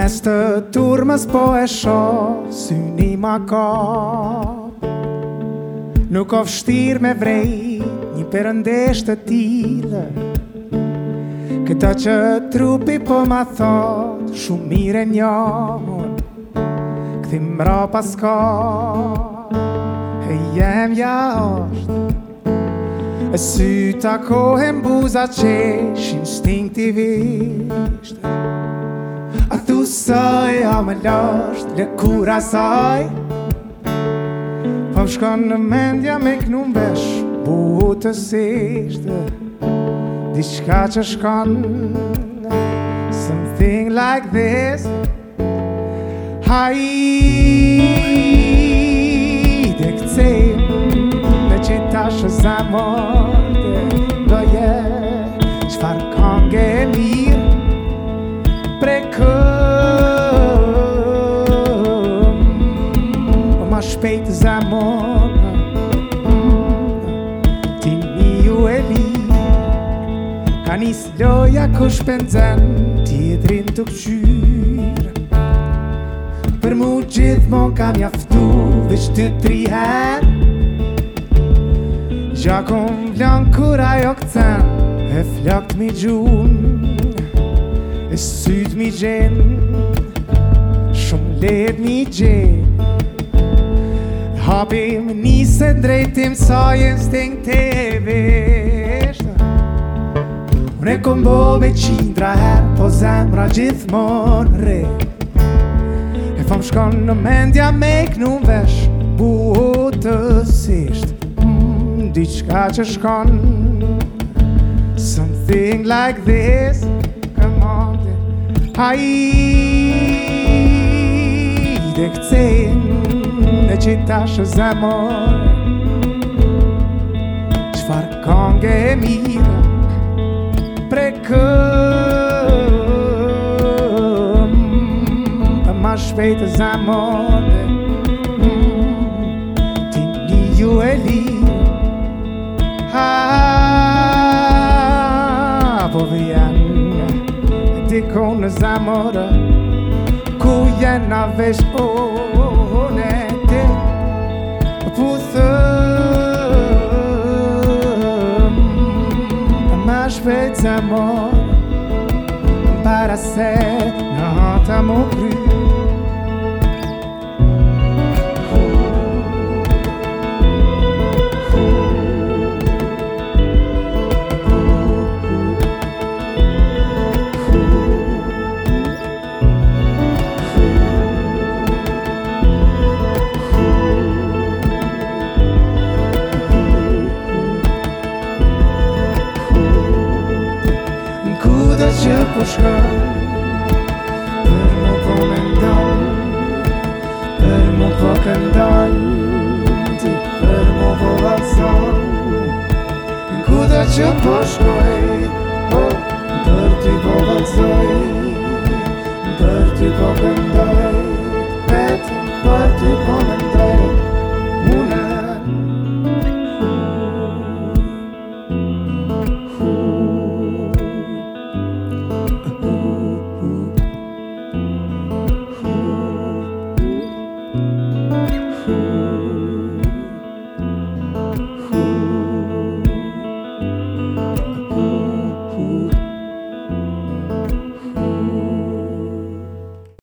Mes të turmës po e sho, syni një ma ka Nuk of shtir me vrej, një përëndesht të tjilë Këta që trupi po ma thot, shumë mire njohon Këthi mra pas ka, e jem ja është E sy ta kohen buza qesh, instinktivisht A tu saj, a me lasht, le kura saj Pa më shkon në mendja me kënum besh, bu të që shkon, something like this Hai Nis loja ku shpenzan ti e drin të kçyr Për mu gjithë më ka mjaftu Vesh të trihet Gjakon vlan kura jo këtan E flakt mi gjun E syt mi gjen shumë let mi gjen Hapim nisën drejtim Sa jen steng të e Unë e kombo me qindra her, po zemra gjithmon re E fam shkon në mendja me kënu vesh, buotësisht mm, Diçka që shkon, something like this Come on, dhe Ai, dhe këtësin, në qita shë zemon Qëfar kënge e mirë komm, paar Mal später am Morgen, Juweli, ha, wo wir an, die Kone samora, kuya na vez ohne. amor para ser, não cru. Po po po që po shkoj Për më po me ndonë Për më po këndonë Ti për më po vazonë Kuda që po